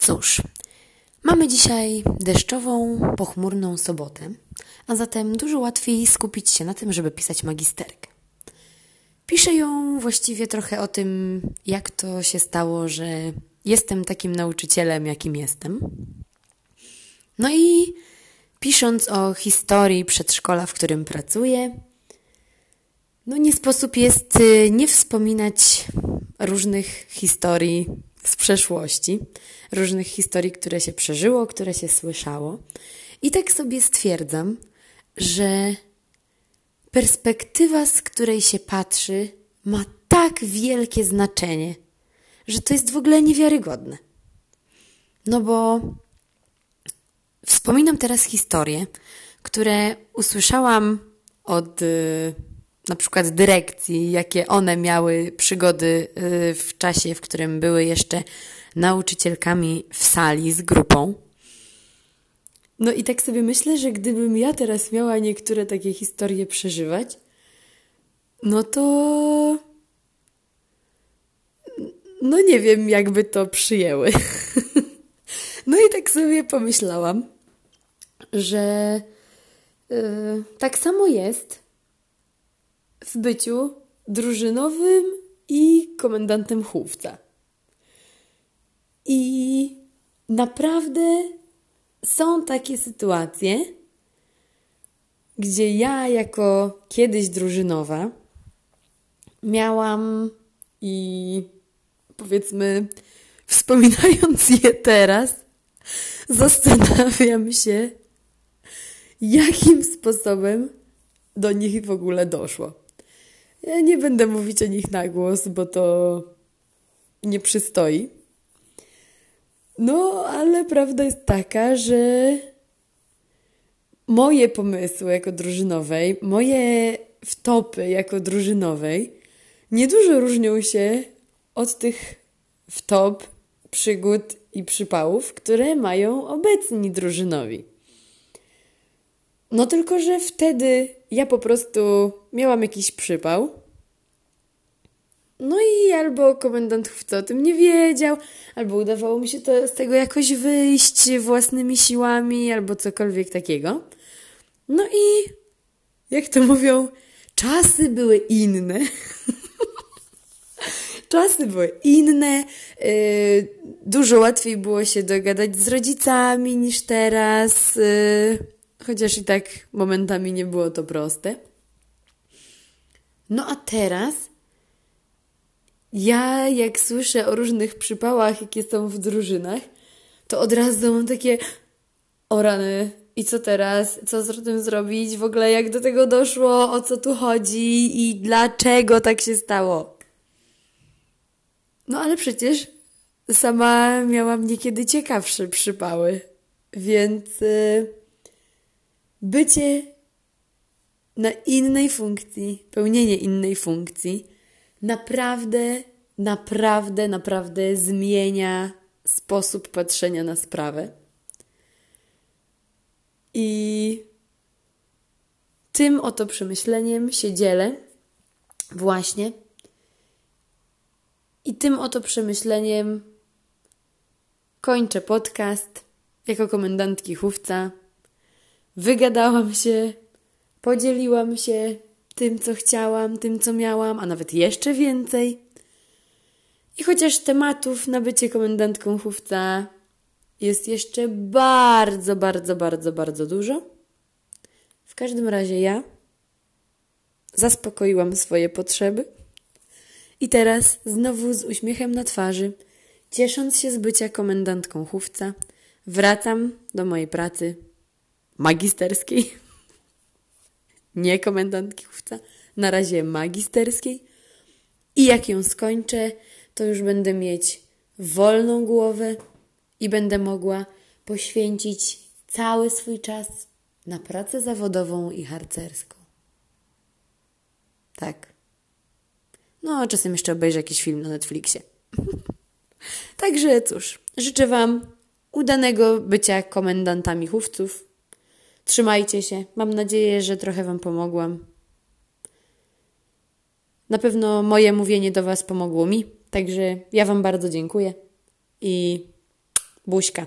Cóż, mamy dzisiaj deszczową, pochmurną sobotę, a zatem dużo łatwiej skupić się na tym, żeby pisać magisterkę. Piszę ją właściwie trochę o tym, jak to się stało, że jestem takim nauczycielem, jakim jestem. No i pisząc o historii przedszkola, w którym pracuję, no nie sposób jest y, nie wspominać różnych historii z przeszłości, różnych historii, które się przeżyło, które się słyszało. I tak sobie stwierdzam, że perspektywa, z której się patrzy, ma tak wielkie znaczenie, że to jest w ogóle niewiarygodne. No bo wspominam teraz historie, które usłyszałam od y, na przykład dyrekcji, jakie one miały przygody y, w czasie, w którym były jeszcze nauczycielkami w sali z grupą. No i tak sobie myślę, że gdybym ja teraz miała niektóre takie historie przeżywać, no to. No nie wiem, jakby to przyjęły. no i tak sobie pomyślałam, że yy, tak samo jest w byciu drużynowym i komendantem chówca. I naprawdę są takie sytuacje, gdzie ja, jako kiedyś drużynowa, miałam i powiedzmy, wspominając je teraz, zastanawiam się, jakim sposobem do nich w ogóle doszło. Ja nie będę mówić o nich na głos, bo to nie przystoi. No, ale prawda jest taka, że moje pomysły jako drużynowej, moje wtopy jako drużynowej niedużo różnią się od tych wtop, przygód i przypałów, które mają obecni drużynowi. No tylko, że wtedy ja po prostu miałam jakiś przypał. No i albo komendant chówca o tym nie wiedział, albo udawało mi się to, z tego jakoś wyjść własnymi siłami, albo cokolwiek takiego. No i jak to mówią, czasy były inne. czasy były inne. Yy, dużo łatwiej było się dogadać z rodzicami niż teraz. Yy chociaż i tak momentami nie było to proste. No a teraz ja, jak słyszę o różnych przypałach, jakie są w drużynach, to od razu mam takie o rany, i co teraz? Co z tym zrobić? W ogóle jak do tego doszło? O co tu chodzi? I dlaczego tak się stało? No ale przecież sama miałam niekiedy ciekawsze przypały, więc... Yy bycie na innej funkcji, pełnienie innej funkcji, naprawdę, naprawdę, naprawdę zmienia sposób patrzenia na sprawę. I tym oto przemyśleniem się dzielę właśnie. I tym oto przemyśleniem kończę podcast jako komendantki chówca. Wygadałam się, podzieliłam się tym, co chciałam, tym, co miałam, a nawet jeszcze więcej. I chociaż tematów na bycie komendantką chówca jest jeszcze bardzo, bardzo, bardzo, bardzo dużo, w każdym razie ja zaspokoiłam swoje potrzeby i teraz znowu z uśmiechem na twarzy, ciesząc się z bycia komendantką chówca, wracam do mojej pracy magisterskiej. Nie komendantki chówca, na razie magisterskiej. I jak ją skończę, to już będę mieć wolną głowę i będę mogła poświęcić cały swój czas na pracę zawodową i harcerską. Tak. No, czasem jeszcze obejrzę jakiś film na Netflixie. Także cóż, życzę Wam udanego bycia komendantami chówców Trzymajcie się. Mam nadzieję, że trochę Wam pomogłam. Na pewno moje mówienie do Was pomogło mi, także ja Wam bardzo dziękuję i Buźka.